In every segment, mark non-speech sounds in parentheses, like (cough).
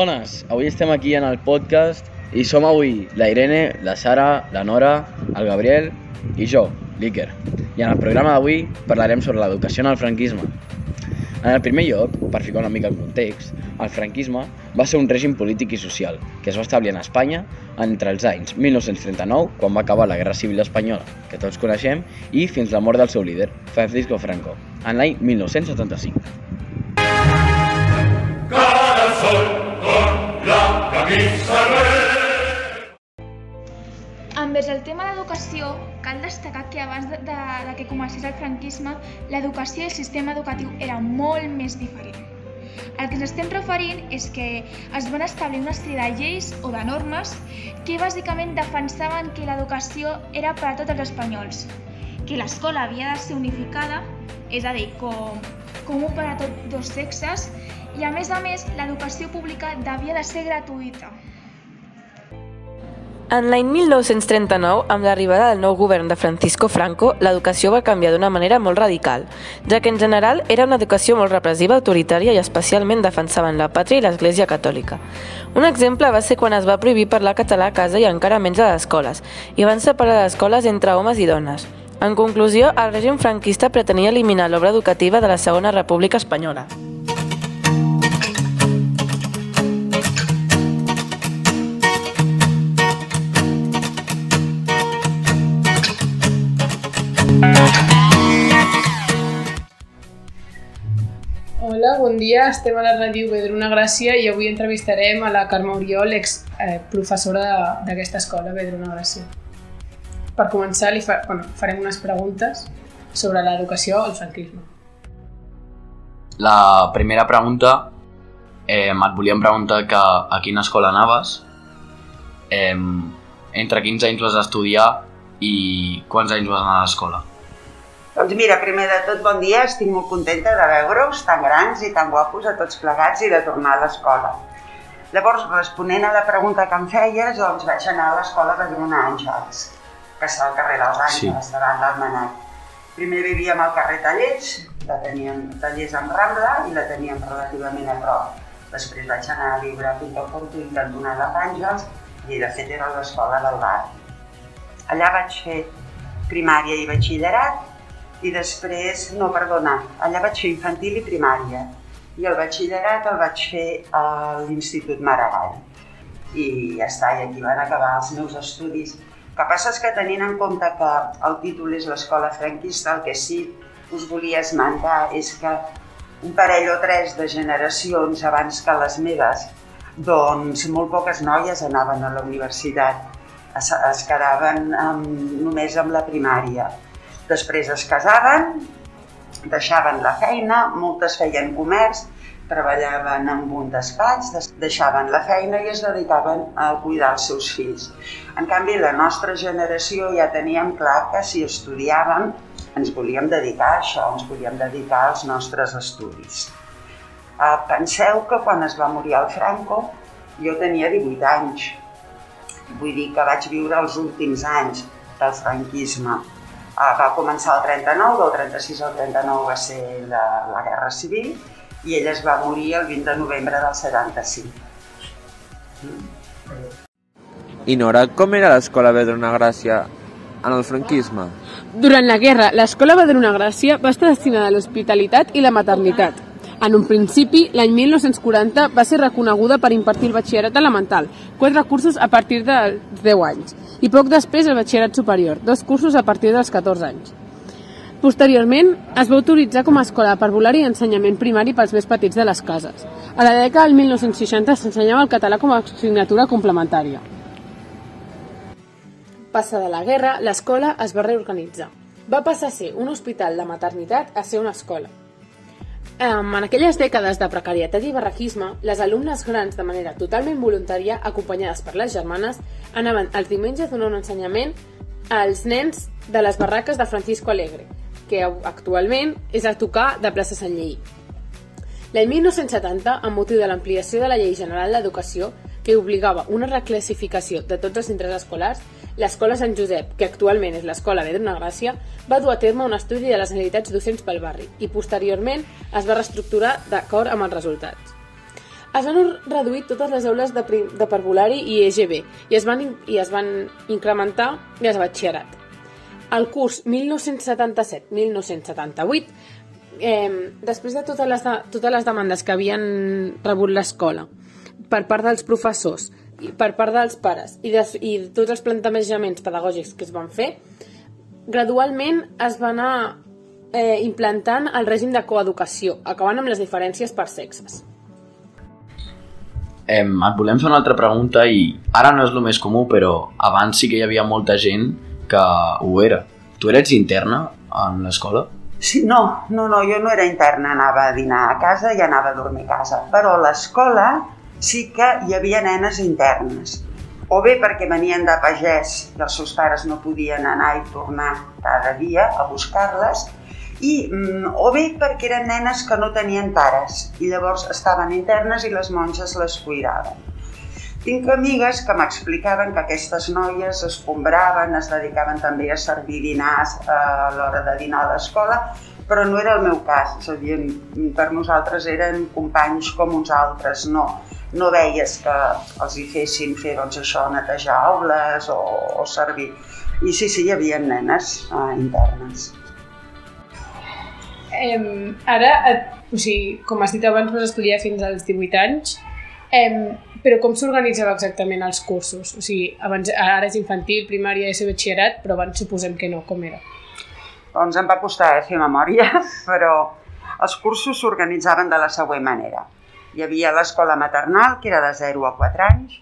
Bones, avui estem aquí en el podcast i som avui la Irene, la Sara, la Nora, el Gabriel i jo, l'Iker. I en el programa d'avui parlarem sobre l'educació en el franquisme. En el primer lloc, per ficar una mica el context, el franquisme va ser un règim polític i social que es va establir en Espanya entre els anys 1939, quan va acabar la Guerra Civil Espanyola, que tots coneixem, i fins la mort del seu líder, Francisco Franco, en l'any 1975. Cada sol Envers el tema d'educació, cal destacar que abans de, de, de que comencés el franquisme, l'educació i el sistema educatiu era molt més diferent. El que ens estem referint és que es van establir una sèrie de lleis o de normes que bàsicament defensaven que l'educació era per a tots els espanyols, que l'escola havia de ser unificada, és a dir, com, comú per a tots dos sexes, i a més a més l'educació pública devia de ser gratuïta. En l'any 1939, amb l'arribada del nou govern de Francisco Franco, l'educació va canviar d'una manera molt radical, ja que en general era una educació molt repressiva, autoritària i especialment defensaven la pàtria i l'Església Catòlica. Un exemple va ser quan es va prohibir parlar català a casa i encara menys a les escoles, i van separar les escoles entre homes i dones. En conclusió, el règim franquista pretenia eliminar l'obra educativa de la Segona República Espanyola. Hola, bon dia. Estem a la ràdio Vedruna Gràcia i avui entrevistarem a la Carme Oriol, ex eh, professora d'aquesta escola, Vedruna Gràcia. Per començar, li fa, bueno, farem unes preguntes sobre l'educació al franquisme. La primera pregunta, eh, et volíem preguntar que a quina escola anaves, eh, entre quins anys vas estudiar i quants anys vas anar a l'escola. Doncs mira, primer de tot, bon dia, estic molt contenta de veure-us tan grans i tan guapos a tots plegats i de tornar a l'escola. Llavors, responent a la pregunta que em feies, doncs vaig anar a l'escola de Bruna Àngels, que està al carrer dels Àngels, sí. davant l'Almanat. Primer vivíem al carrer Tallers, la teníem Tallers amb Rambla i la teníem relativament a prop. Després vaig anar a viure a Pinto Fortuny, cantonada d'Àngels, i de fet era l'escola del bar. Allà vaig fer primària i batxillerat i després, no, perdona, allà vaig fer infantil i primària i el batxillerat el vaig fer a l'Institut Maragall i ja està, i aquí van acabar els meus estudis. El que passa és que tenint en compte que el títol és l'escola franquista, el que sí us volia esmentar és que un parell o tres de generacions abans que les meves, doncs molt poques noies anaven a la universitat, es, es quedaven amb, només amb la primària. Després es casaven, deixaven la feina, moltes feien comerç, treballaven en un despatx, des- deixaven la feina i es dedicaven a cuidar els seus fills. En canvi, la nostra generació ja teníem clar que si estudiàvem ens volíem dedicar a això, ens volíem dedicar als nostres estudis. Uh, penseu que quan es va morir el Franco jo tenia 18 anys. Vull dir que vaig viure els últims anys del franquisme. Uh, va començar el 39, del 36 al 39 va ser la, la Guerra Civil i ell es va morir el 20 de novembre del 75. I Nora, com era l'escola Vedruna Gràcia en el franquisme? Durant la guerra, l'escola Vedruna Gràcia va estar destinada a l'hospitalitat i la maternitat. En un principi, l'any 1940 va ser reconeguda per impartir el batxillerat elemental, quatre cursos a partir dels 10 anys, i poc després el batxillerat superior, dos cursos a partir dels 14 anys. Posteriorment, es va autoritzar com a escola per volar i ensenyament primari pels més petits de les cases. A la dècada del 1960 s'ensenyava el català com a assignatura complementària. Passada la guerra, l'escola es va reorganitzar. Va passar a ser un hospital de maternitat a ser una escola. Um, en aquelles dècades de precarietat i barraquisme, les alumnes grans, de manera totalment voluntària, acompanyades per les germanes, anaven els diumenges a donar un ensenyament als nens de les barraques de Francisco Alegre, que actualment és a tocar de plaça Sant Lleí. L'any 1970, amb motiu de l'ampliació de la Llei General d'Educació, que obligava una reclassificació de tots els centres escolars, l'Escola Sant Josep, que actualment és l'Escola Vedruna Gràcia, va dur a terme un estudi de les necessitats docents pel barri i posteriorment es va reestructurar d'acord amb els resultats. Es van reduir totes les aules de, de parvulari i EGB i es van, i es van incrementar les de batxillerat. El curs 1977-1978, eh, després de totes, les de totes les demandes que havien rebut l'escola per part dels professors, per part dels pares i, des, i tots els plantejaments pedagògics que es van fer, gradualment es va anar eh, implantant el règim de coeducació, acabant amb les diferències per sexes. Em, et volem fer una altra pregunta i ara no és el més comú, però abans sí que hi havia molta gent que ho era. Tu eres interna en l'escola? Sí, no, no, no, jo no era interna, anava a dinar a casa i anava a dormir a casa. Però l'escola sí que hi havia nenes internes. O bé perquè venien de pagès i els seus pares no podien anar i tornar cada dia a buscar-les, i, mm, o bé perquè eren nenes que no tenien pares i llavors estaven internes i les monges les cuidaven. Tinc amigues que m'explicaven que aquestes noies es combraven, es dedicaven també a servir dinars eh, a l'hora de dinar a l'escola, però no era el meu cas, és a dir, per nosaltres eren companys com uns altres, no, no veies que els hi fessin fer doncs, això, netejar aules o, o servir. I sí, sí, hi havia nenes eh, internes. Eh, ara, et, o sigui, com has dit abans, vas estudiar fins als 18 anys, eh, però com s'organitzava exactament els cursos? O sigui, abans, ara és infantil, primària, ESO, batxillerat, però abans suposem que no, com era? Doncs em va costar eh, fer memòria, (laughs) però els cursos s'organitzaven de la següent manera. Hi havia l'escola maternal, que era de 0 a 4 anys,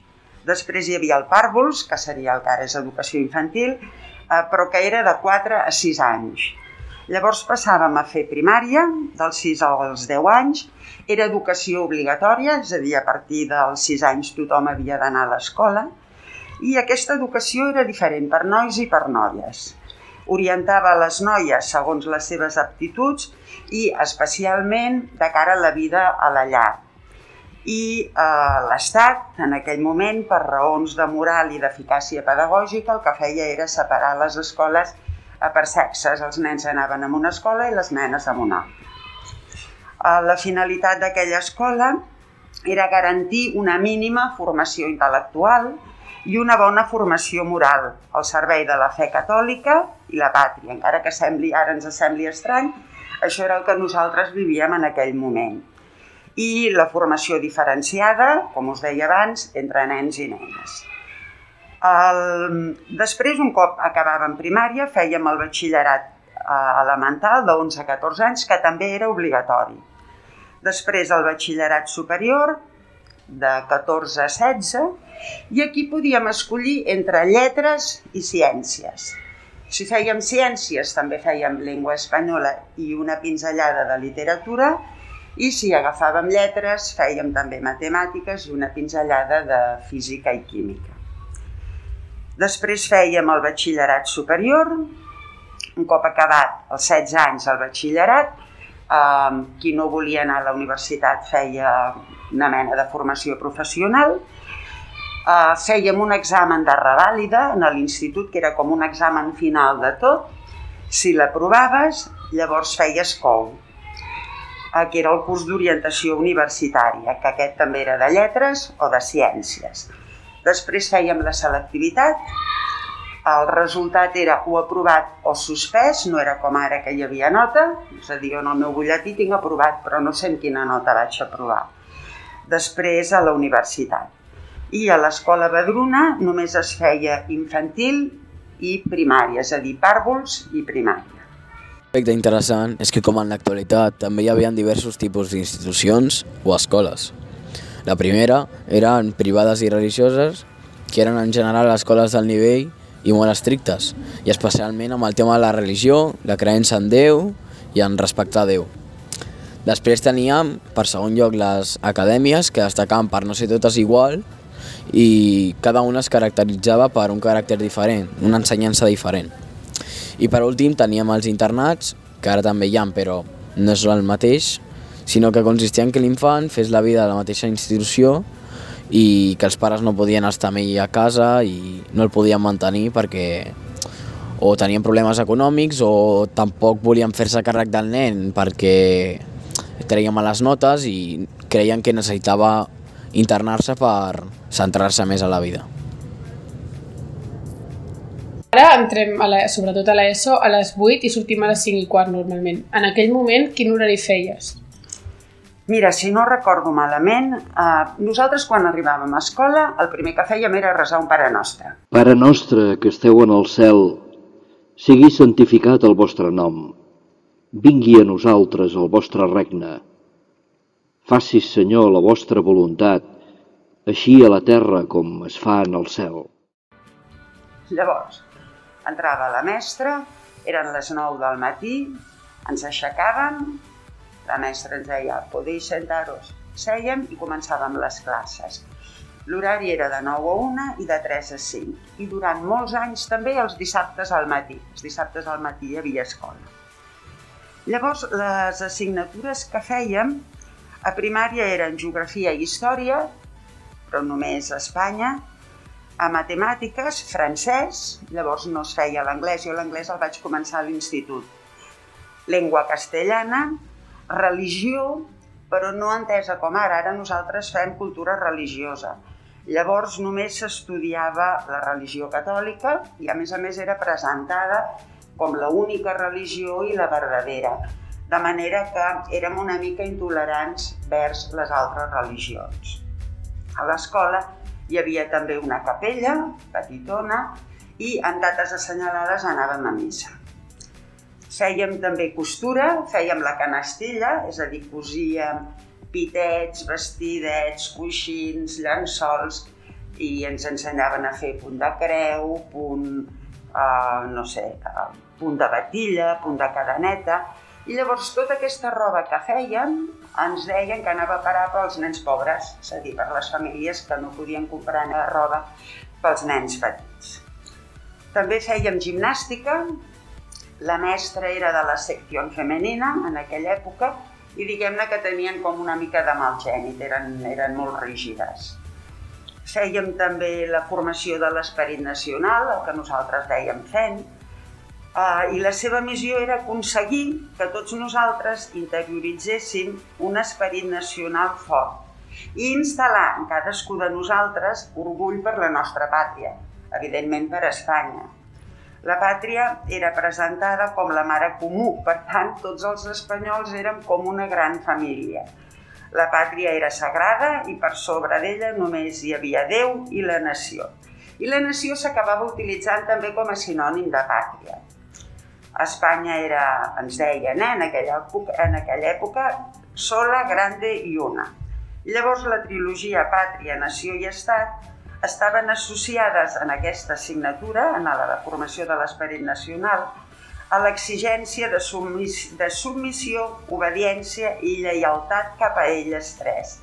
després hi havia el pàrvuls, que seria el que ara és educació infantil, eh, però que era de 4 a 6 anys. Llavors passàvem a fer primària, dels 6 als 10 anys, era educació obligatòria, és a dir, a partir dels 6 anys tothom havia d'anar a l'escola, i aquesta educació era diferent per nois i per noies. Orientava les noies segons les seves aptituds i especialment de cara a la vida a la llar. I eh, l'Estat, en aquell moment, per raons de moral i d'eficàcia pedagògica, el que feia era separar les escoles eh, per sexes. Els nens anaven a una escola i les nenes a una altra. Eh, La finalitat d'aquella escola era garantir una mínima formació intel·lectual i una bona formació moral al servei de la fe catòlica i la pàtria. Encara que sembli, ara ens sembli estrany, això era el que nosaltres vivíem en aquell moment. I la formació diferenciada, com us deia abans, entre nens i nenes. El... Després, un cop acabàvem primària, fèiem el batxillerat eh, elemental de 11 a 14 anys, que també era obligatori. Després el batxillerat superior, de 14 a 16, i aquí podíem escollir entre lletres i ciències. Si fèiem ciències, també fèiem llengua espanyola i una pinzellada de literatura, i si agafàvem lletres, fèiem també matemàtiques i una pinzellada de física i química. Després fèiem el batxillerat superior, un cop acabat els 16 anys el batxillerat, eh, qui no volia anar a la universitat feia una mena de formació professional, eh, fèiem un examen de revàlida en l'institut, que era com un examen final de tot, si l'aprovaves, llavors feies COU, que era el curs d'orientació universitària, que aquest també era de lletres o de ciències. Després fèiem la selectivitat, el resultat era o aprovat o suspès, no era com ara que hi havia nota, és a dir, jo en el meu butlletí tinc aprovat, però no sé en quina nota vaig aprovar. Després a la universitat. I a l'escola Badruna només es feia infantil i primària, és a dir, pàrvuls i primària. Aspecte interessant és que, com en l'actualitat, també hi havia diversos tipus d'institucions o escoles. La primera eren privades i religioses, que eren en general escoles del nivell i molt estrictes, i especialment amb el tema de la religió, la creença en Déu i en respectar Déu. Després teníem, per segon lloc, les acadèmies, que destacaven per no ser totes igual, i cada una es caracteritzava per un caràcter diferent, una ensenyança diferent. I per últim teníem els internats, que ara també hi ha, però no és el mateix, sinó que consistia en que l'infant fes la vida a la mateixa institució i que els pares no podien estar amb ell a casa i no el podien mantenir perquè o tenien problemes econòmics o tampoc volien fer-se càrrec del nen perquè treia males notes i creien que necessitava internar-se per centrar-se més a la vida. Ara entrem, a la, sobretot a l'ESO, a les 8 i sortim a les 5 i quart normalment. En aquell moment, quin horari feies? Mira, si no recordo malament, eh, nosaltres quan arribàvem a escola el primer que fèiem era resar un Pare Nostre. Pare nostre que esteu en el cel, sigui santificat el vostre nom. Vingui a nosaltres el vostre regne. Faci, Senyor, la vostra voluntat, així a la terra com es fa en el cel. Llavors, entrava la mestra, eren les 9 del matí, ens aixecàvem, la mestra ens deia, podeu sentar-vos. Sèiem i començàvem les classes. L'horari era de 9 a 1 i de 3 a 5. I durant molts anys també els dissabtes al matí. Els dissabtes al matí hi havia escola. Llavors, les assignatures que fèiem a primària eren geografia i història, però només a Espanya, a matemàtiques, francès, llavors no es feia l'anglès, jo l'anglès el vaig començar a l'institut. Llengua castellana, religió, però no entesa com ara, ara nosaltres fem cultura religiosa. Llavors només s'estudiava la religió catòlica i a més a més era presentada com la única religió i la verdadera, de manera que érem una mica intolerants vers les altres religions. A l'escola hi havia també una capella petitona i en dates assenyalades anàvem a missa. Fèiem també costura, fèiem la canastilla, és a dir, cosíem pitets, vestidets, coixins, llençols i ens ensenyaven a fer punt de creu, punt, uh, no sé, uh, punt de batilla, punt de cadeneta, i llavors tota aquesta roba que fèiem ens deien que anava a parar pels nens pobres, és a dir, per les famílies que no podien comprar roba pels nens petits. També fèiem gimnàstica, la mestra era de la secció femenina en aquella època i diguem-ne que tenien com una mica de mal gènit, eren, eren molt rígides. Fèiem també la formació de l'esperit nacional, el que nosaltres dèiem fent, Uh, I la seva missió era aconseguir que tots nosaltres interioritzéssim un esperit nacional fort i instal·lar en cadascú de nosaltres orgull per la nostra pàtria, evidentment per Espanya. La pàtria era presentada com la mare comú, per tant, tots els espanyols érem com una gran família. La pàtria era sagrada i per sobre d'ella només hi havia Déu i la nació. I la nació s'acabava utilitzant també com a sinònim de pàtria. Espanya era, ens deien, eh, en, aquella època, en aquella època, sola, grande i una. Llavors la trilogia Pàtria, Nació i Estat estaven associades en aquesta assignatura, en la de formació de l'esperit nacional, a l'exigència de, submis, de submissió, obediència i lleialtat cap a elles tres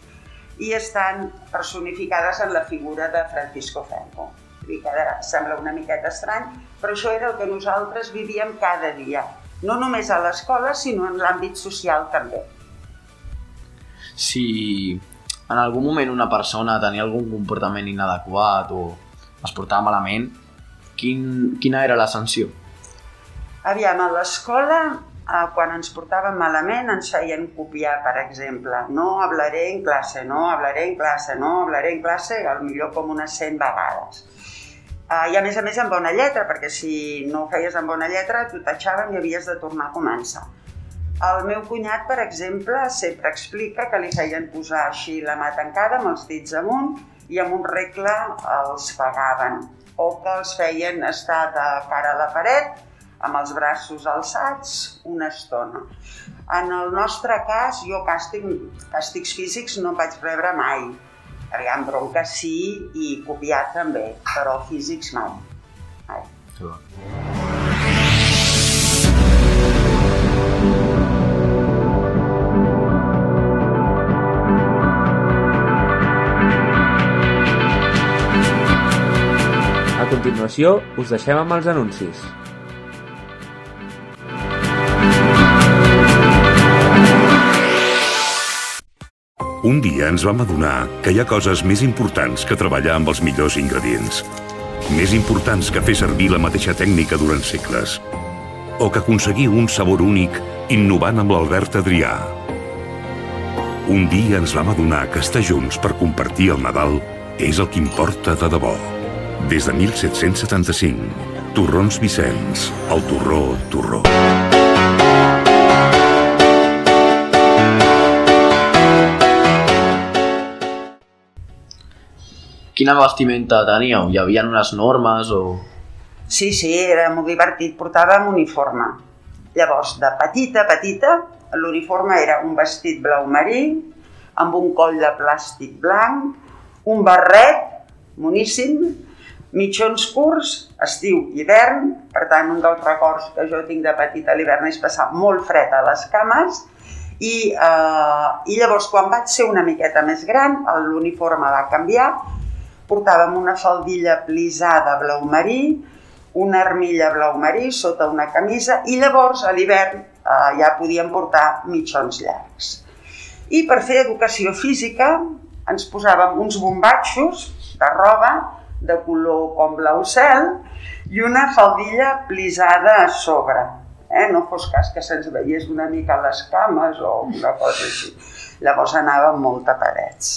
i estan personificades en la figura de Francisco Franco. I que ara sembla una miqueta estrany, però això era el que nosaltres vivíem cada dia, no només a l'escola, sinó en l'àmbit social també. Si en algun moment una persona tenia algun comportament inadequat o es portava malament, quin, quina era la sanció? Aviam, a l'escola, eh, quan ens portàvem malament, ens feien copiar, per exemple, no hablaré en classe, no hablaré en classe, no hablaré en classe, al millor com unes 100 vegades. Uh, I a més a més amb bona lletra, perquè si no ho feies amb bona lletra t'ho tatxaven i havies de tornar a començar. El meu cunyat, per exemple, sempre explica que li feien posar així la mà tancada amb els dits amunt i amb un regle els pagaven o que els feien estar de cara a la paret amb els braços alçats una estona. En el nostre cas, jo càstig, càstigs físics no vaig rebre mai, Aviam, bronca sí i copiar també, però físics mai. mai. A continuació, us deixem amb els anuncis. Un dia ens vam adonar que hi ha coses més importants que treballar amb els millors ingredients. Més importants que fer servir la mateixa tècnica durant segles. O que aconseguir un sabor únic innovant amb l'Albert Adrià. Un dia ens vam adonar que estar junts per compartir el Nadal és el que importa de debò. Des de 1775, Torrons Vicenç, el torró, torró. Quina vestimenta teníeu? Hi havia unes normes o... Sí, sí, era molt divertit, portàvem uniforme. Llavors, de petita, petita, l'uniforme era un vestit blau marí, amb un coll de plàstic blanc, un barret moníssim, mitjons curts, estiu i hivern, per tant, un dels records que jo tinc de petita a l'hivern és passar molt fred a les cames, i, eh, i llavors quan vaig ser una miqueta més gran, l'uniforme va canviar, portàvem una faldilla plisada blau marí, una armilla blau marí sota una camisa i llavors a l'hivern eh, ja podíem portar mitjons llargs. I per fer educació física ens posàvem uns bombatxos de roba de color com blau cel i una faldilla plisada a sobre. Eh? No fos cas que se'ns veiés una mica les cames o una cosa així. Llavors anàvem molt tapadets.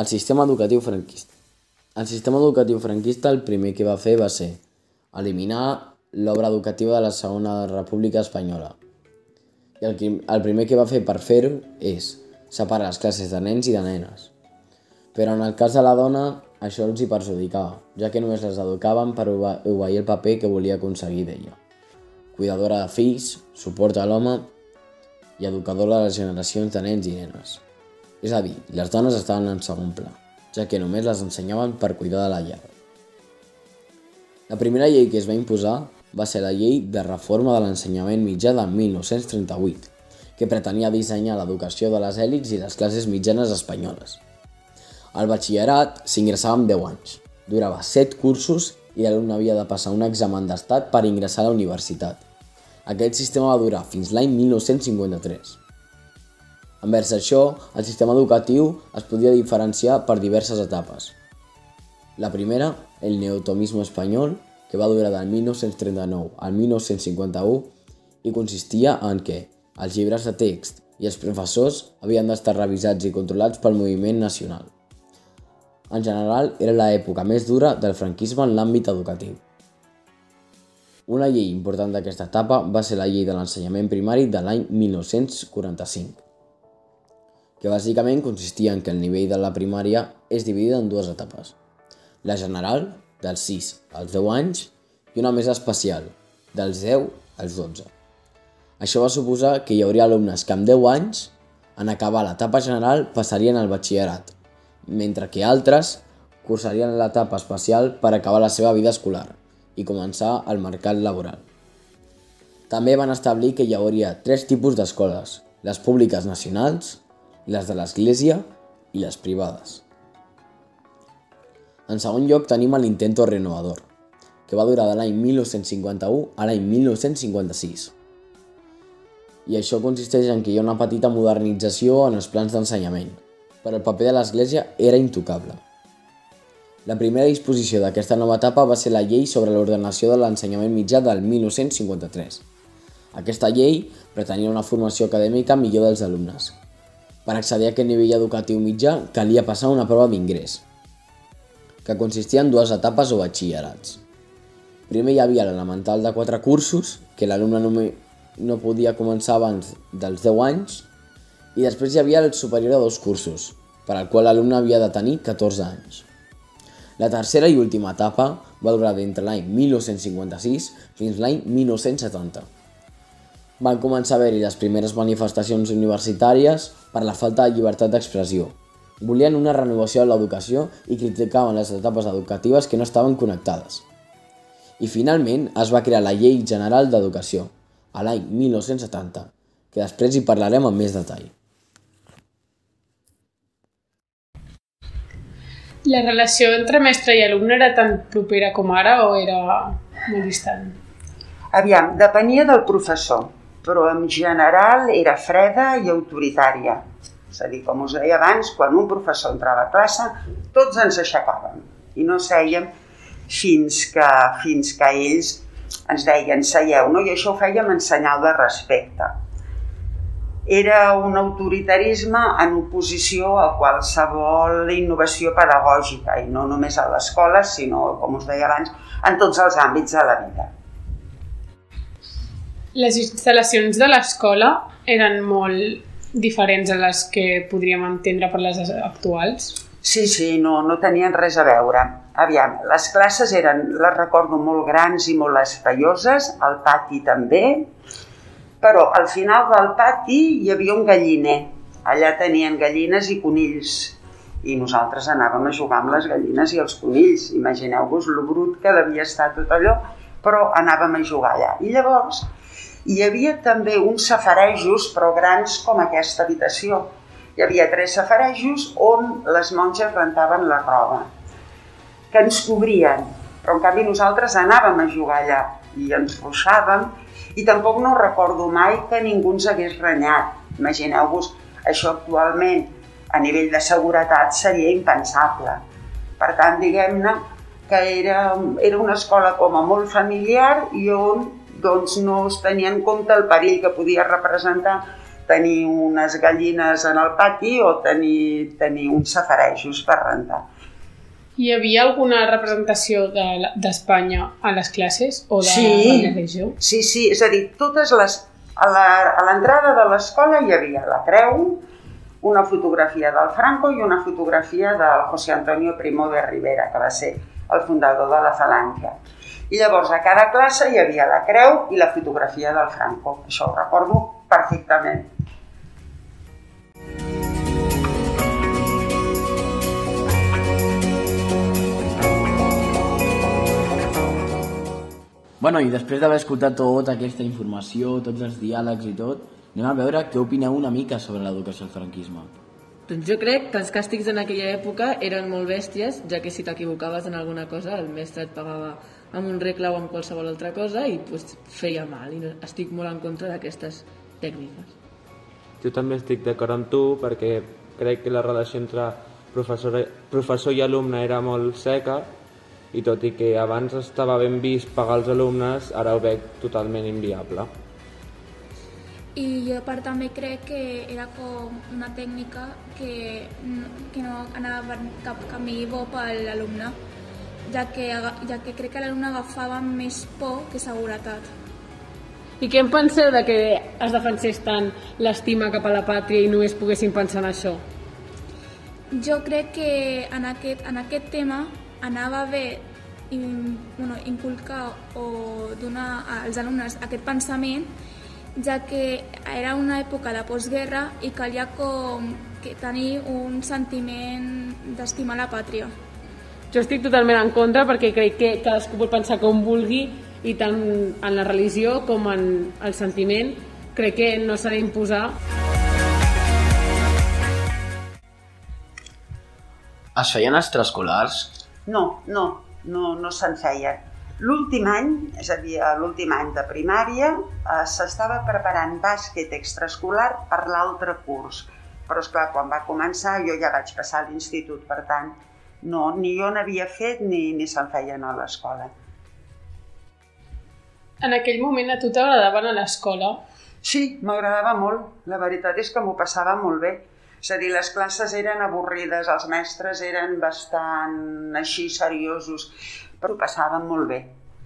El sistema educatiu franquista. El sistema educatiu franquista el primer que va fer va ser eliminar l'obra educativa de la Segona República Espanyola. I el, que, el primer que va fer per fer-ho és separar les classes de nens i de nenes. Però en el cas de la dona, això els hi perjudicava, ja que només les educaven per obeir el paper que volia aconseguir d'ella. Cuidadora de fills, suport a l'home i educadora de les generacions de nens i nenes. És a dir, les dones estaven en segon pla, ja que només les ensenyaven per cuidar de la llar. La primera llei que es va imposar va ser la llei de reforma de l'ensenyament mitjà de 1938, que pretenia dissenyar l'educació de les èlits i les classes mitjanes espanyoles. Al batxillerat s'ingressava amb 10 anys, durava 7 cursos i l'alumne havia de passar un examen d'estat per ingressar a la universitat. Aquest sistema va durar fins l'any 1953. Envers això, el sistema educatiu es podia diferenciar per diverses etapes. La primera, el neotomisme espanyol, que va durar del 1939 al 1951 i consistia en què els llibres de text i els professors havien d'estar revisats i controlats pel moviment nacional. En general, era l'època més dura del franquisme en l'àmbit educatiu. Una llei important d'aquesta etapa va ser la llei de l'ensenyament primari de l'any 1945 que bàsicament consistia en que el nivell de la primària és dividida en dues etapes. La general, dels 6 als 10 anys, i una més especial, dels 10 als 12. Això va suposar que hi hauria alumnes que amb 10 anys, en acabar l'etapa general, passarien al batxillerat, mentre que altres cursarien l'etapa especial per acabar la seva vida escolar i començar el mercat laboral. També van establir que hi hauria tres tipus d'escoles, les públiques nacionals, les de l'Església i les privades. En segon lloc tenim l'Intento Renovador, que va durar de l'any 1951 a l'any 1956. I això consisteix en que hi ha una petita modernització en els plans d'ensenyament, però el paper de l'Església era intocable. La primera disposició d'aquesta nova etapa va ser la llei sobre l'ordenació de l'ensenyament mitjà del 1953. Aquesta llei pretenia una formació acadèmica millor dels alumnes, per accedir a aquest nivell educatiu mitjà calia passar una prova d'ingrés, que consistia en dues etapes o batxillerats. Primer hi havia l'elemental de 4 cursos, que l'alumne no podia començar abans dels 10 anys, i després hi havia el superior de dos cursos, per al qual l'alumne havia de tenir 14 anys. La tercera i última etapa va durar d'entre l'any 1956 fins l'any 1970 van començar a haver-hi les primeres manifestacions universitàries per la falta de llibertat d'expressió. Volien una renovació de l'educació i criticaven les etapes educatives que no estaven connectades. I finalment es va crear la Llei General d'Educació, a l'any 1970, que després hi parlarem amb més detall. La relació entre mestre i alumne era tan propera com ara o era molt distant? Aviam, depenia del professor però en general era freda i autoritària. És a dir, com us deia abans, quan un professor entrava a classe, tots ens aixecàvem i no sèiem fins que, fins que ells ens deien seieu, no? i això ho fèiem en senyal de respecte. Era un autoritarisme en oposició a qualsevol innovació pedagògica, i no només a l'escola, sinó, com us deia abans, en tots els àmbits de la vida. Les instal·lacions de l'escola eren molt diferents a les que podríem entendre per les actuals? Sí, sí, no, no tenien res a veure. Aviam, les classes eren, les recordo, molt grans i molt espaioses, el pati també, però al final del pati hi havia un galliner. Allà tenien gallines i conills i nosaltres anàvem a jugar amb les gallines i els conills. Imagineu-vos lo brut que devia estar tot allò, però anàvem a jugar allà. I llavors hi havia també uns safarejos, però grans com aquesta habitació. Hi havia tres safarejos on les monges rentaven la roba, que ens cobrien, però en canvi nosaltres anàvem a jugar allà i ens ruixàvem i tampoc no recordo mai que ningú ens hagués renyat. Imagineu-vos, això actualment a nivell de seguretat seria impensable. Per tant, diguem-ne que era, era una escola com a molt familiar i on doncs no es tenia en compte el perill que podia representar tenir unes gallines en el pati o tenir, tenir uns safarejos per rentar. Hi havia alguna representació d'Espanya de, a les classes o de sí, la religió? Sí, sí, és a dir, totes les, a l'entrada de l'escola hi havia la creu, una fotografia del Franco i una fotografia del José Antonio Primo de Rivera, que va ser el fundador de la Falange. I llavors a cada classe hi havia la creu i la fotografia del Franco. Això ho recordo perfectament. Bueno, i després d'haver escoltat tota aquesta informació, tots els diàlegs i tot, anem a veure què opineu una mica sobre l'educació al franquisme. Doncs jo crec que els càstigs en aquella època eren molt bèsties, ja que si t'equivocaves en alguna cosa el mestre et pagava amb un regle o amb qualsevol altra cosa i pues, feia mal i estic molt en contra d'aquestes tècniques. Jo també estic d'acord amb tu perquè crec que la relació entre professor, professor i alumne era molt seca i tot i que abans estava ben vist pagar els alumnes, ara ho veig totalment inviable. I jo part també crec que era com una tècnica que, que no anava per cap camí bo per l'alumne ja que, ja que crec que l'alumne agafava més por que seguretat. I què en penseu de que es defensés tant l'estima cap a la pàtria i només poguessin pensar en això? Jo crec que en aquest, en aquest tema anava bé in, bueno, inculcar o donar als alumnes aquest pensament ja que era una època de postguerra i calia com que tenir un sentiment d'estimar la pàtria. Jo estic totalment en contra perquè crec que cadascú pot pensar com vulgui i tant en la religió com en el sentiment crec que no s'ha d'imposar. Es feien extraescolars? No, no, no, no se'n feia. L'últim any, és a dir, l'últim any de primària, eh, s'estava preparant bàsquet extraescolar per l'altre curs. Però, és clar quan va començar jo ja vaig passar a l'institut, per tant, no, ni jo n'havia fet ni, ni se'n feien a l'escola. En aquell moment a tu t'agradaven a l'escola? Sí, m'agradava molt. La veritat és que m'ho passava molt bé. És a dir, les classes eren avorrides, els mestres eren bastant així seriosos, però ho passàvem molt bé.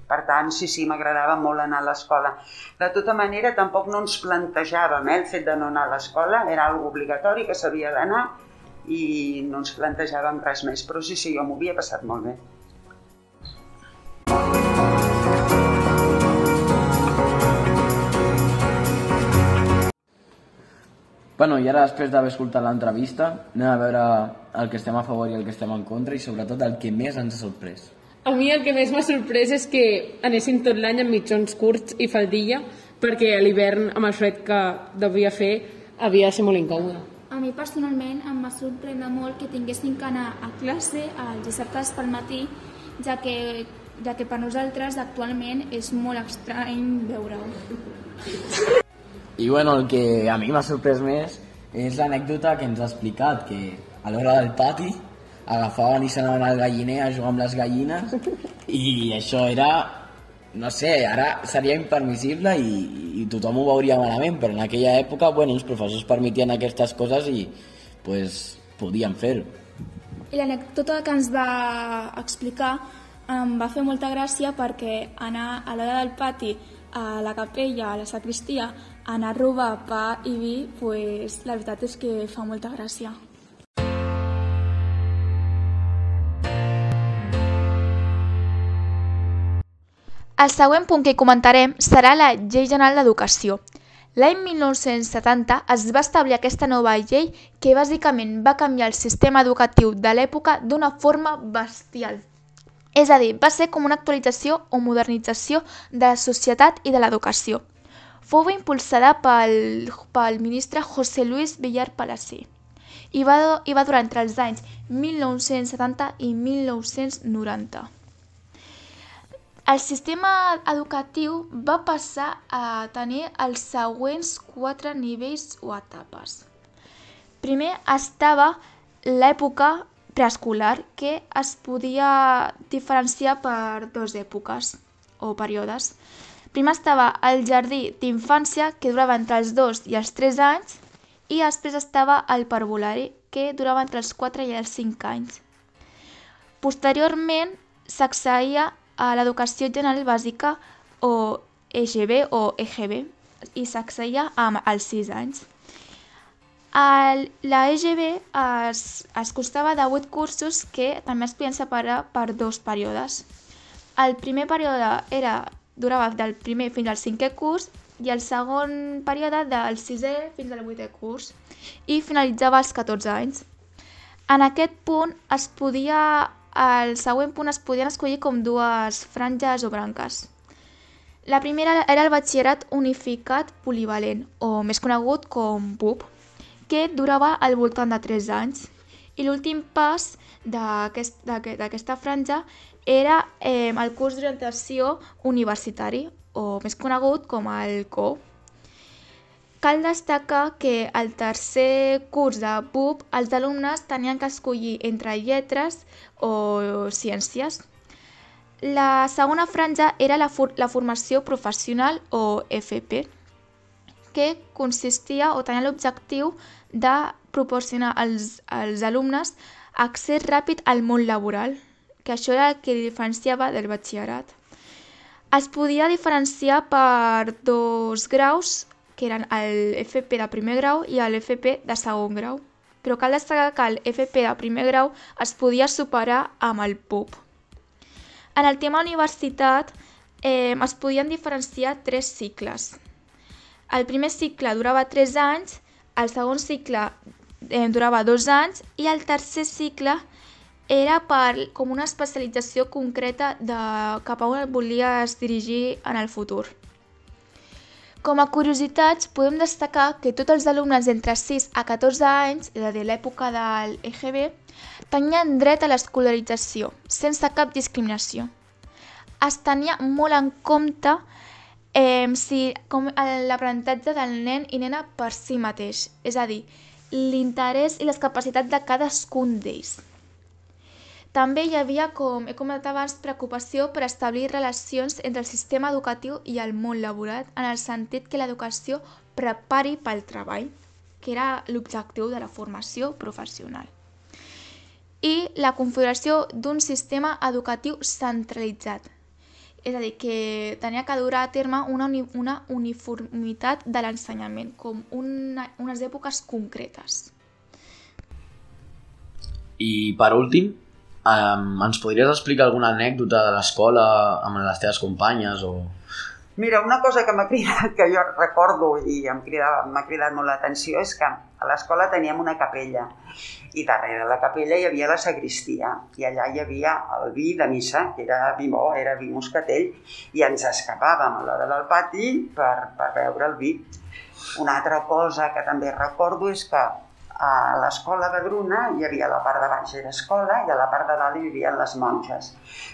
Per tant, sí, sí, m'agradava molt anar a l'escola. De tota manera, tampoc no ens plantejàvem eh, el fet de no anar a l'escola, era algo obligatori que s'havia d'anar i no ens plantejàvem res més, però sí, sí, jo m'ho havia passat molt bé. Bueno, i ara després d'haver escoltat l'entrevista, anem a veure el que estem a favor i el que estem en contra i sobretot el que més ens ha sorprès. A mi el que més m'ha sorprès és que anessin tot l'any amb mitjons curts i faldilla perquè a l'hivern amb el fred que devia fer havia de ser molt incòmode a mi personalment em va sorprendre molt que tinguessin que anar a classe els dissabtes pel matí, ja que, ja que per nosaltres actualment és molt estrany veure-ho. I bueno, el que a mi m'ha sorprès més és l'anècdota que ens ha explicat, que a l'hora del pati agafaven i s'anaven al galliner a jugar amb les gallines i això era, no sé, ara seria impermissible i, i tothom ho veuria malament, però en aquella època, bueno, els professors permetien aquestes coses i pues, podien fer-ho. I l'anècdota que ens va explicar em va fer molta gràcia perquè anar a l'hora del pati a la capella, a la sacristia, anar a robar pa i vi, pues, la veritat és que fa molta gràcia. El següent punt que comentarem serà la Llei General d'Educació. L'any 1970 es va establir aquesta nova llei que bàsicament va canviar el sistema educatiu de l'època d'una forma bestial. És a dir, va ser com una actualització o modernització de la societat i de l'educació. Fou impulsada pel, pel ministre José Luis Villar Palací i va, i va durar entre els anys 1970 i 1990. El sistema educatiu va passar a tenir els següents quatre nivells o etapes. Primer estava l'època preescolar, que es podia diferenciar per dues èpoques o períodes. Primer estava el jardí d'infància, que durava entre els 2 i els 3 anys, i després estava el parvulari, que durava entre els 4 i els 5 anys. Posteriorment s'acceïa a l'educació general bàsica o EGB o EGB i s'acceïa amb els 6 anys. El, la EGB es, es costava de 8 cursos que també es podien separar per dos períodes. El primer període era, durava del primer fins al cinquè curs i el segon període del sisè fins al vuitè curs i finalitzava als 14 anys. En aquest punt es podia, al següent punt es podien escollir com dues franges o branques. La primera era el batxillerat unificat polivalent, o més conegut com BUP, que durava al voltant de 3 anys. I l'últim pas d'aquesta aquest, franja era eh, el curs d'orientació universitari, o més conegut com el CO. Cal destacar que al tercer curs de BUP els alumnes tenien que escollir entre lletres o ciències. La segona franja era la, for la formació professional o FP, que consistia o tenia l'objectiu de proporcionar als, als alumnes accés ràpid al món laboral, que això era el que diferenciava del batxillerat. Es podia diferenciar per dos graus, que eren el FP de primer grau i l'FP de segon grau. Però cal destacar que el FP de primer grau es podia superar amb el PUP. En el tema universitat eh, es podien diferenciar tres cicles. El primer cicle durava 3 anys, el segon cicle eh, durava 2 anys i el tercer cicle era per com una especialització concreta de cap a on volies dirigir en el futur. Com a curiositats, podem destacar que tots els alumnes d'entre 6 a 14 anys, és a dir, l'època de l'EGB, tenien dret a l'escolarització, sense cap discriminació. Es tenia molt en compte eh, si, com l'aprenentatge del nen i nena per si mateix, és a dir, l'interès i les capacitats de cadascun d'ells. També hi havia, com he comentat abans, preocupació per establir relacions entre el sistema educatiu i el món laboral, en el sentit que l'educació prepari pel treball, que era l'objectiu de la formació professional. I la configuració d'un sistema educatiu centralitzat, és a dir, que tenia que durar a terme una, uni una uniformitat de l'ensenyament, com una, unes èpoques concretes. I per últim, Um, ens podries explicar alguna anècdota de l'escola amb les teves companyes o... Mira, una cosa que m'ha cridat, que jo recordo i m'ha cridat, cridat molt l'atenció és que a l'escola teníem una capella i darrere la capella hi havia la sagristia i allà hi havia el vi de missa, que era vi bo, era vi moscatell i ens escapàvem a l'hora del pati per, per beure el vi. Una altra cosa que també recordo és que a l'escola de Gruna hi havia la part de baix era escola i a la part de dalt hi havia les monges.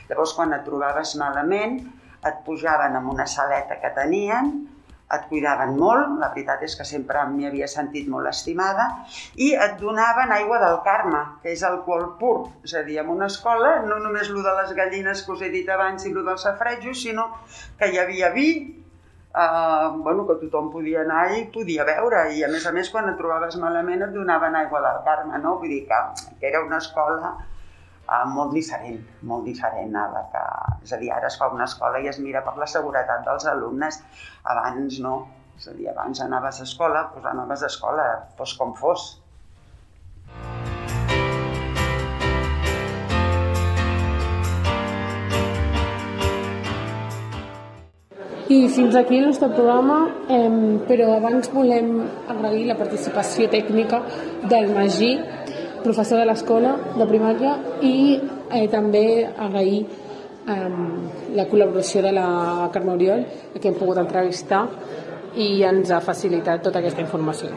Llavors, quan et trobaves malament, et pujaven amb una saleta que tenien, et cuidaven molt, la veritat és que sempre m'hi havia sentit molt estimada, i et donaven aigua del Carme, que és alcohol pur. És a dir, en una escola, no només lo de les gallines que us he dit abans i lo dels safrejos, sinó que hi havia vi, eh, bueno, que tothom podia anar i podia beure, i a més a més quan et trobaves malament et donaven aigua del Carme, no? Vull dir que, que era una escola eh, molt diferent, molt diferent a la que... És a dir, ara es fa una escola i es mira per la seguretat dels alumnes. Abans no. És a dir, abans anaves a escola, doncs anaves a escola, fos com fos. I fins aquí el nostre programa, eh, però abans volem agrair la participació tècnica del Magí, professor de l'escola de primària, i eh, també agrair eh, la col·laboració de la Carme Oriol, que hem pogut entrevistar i ens ha facilitat tota aquesta informació.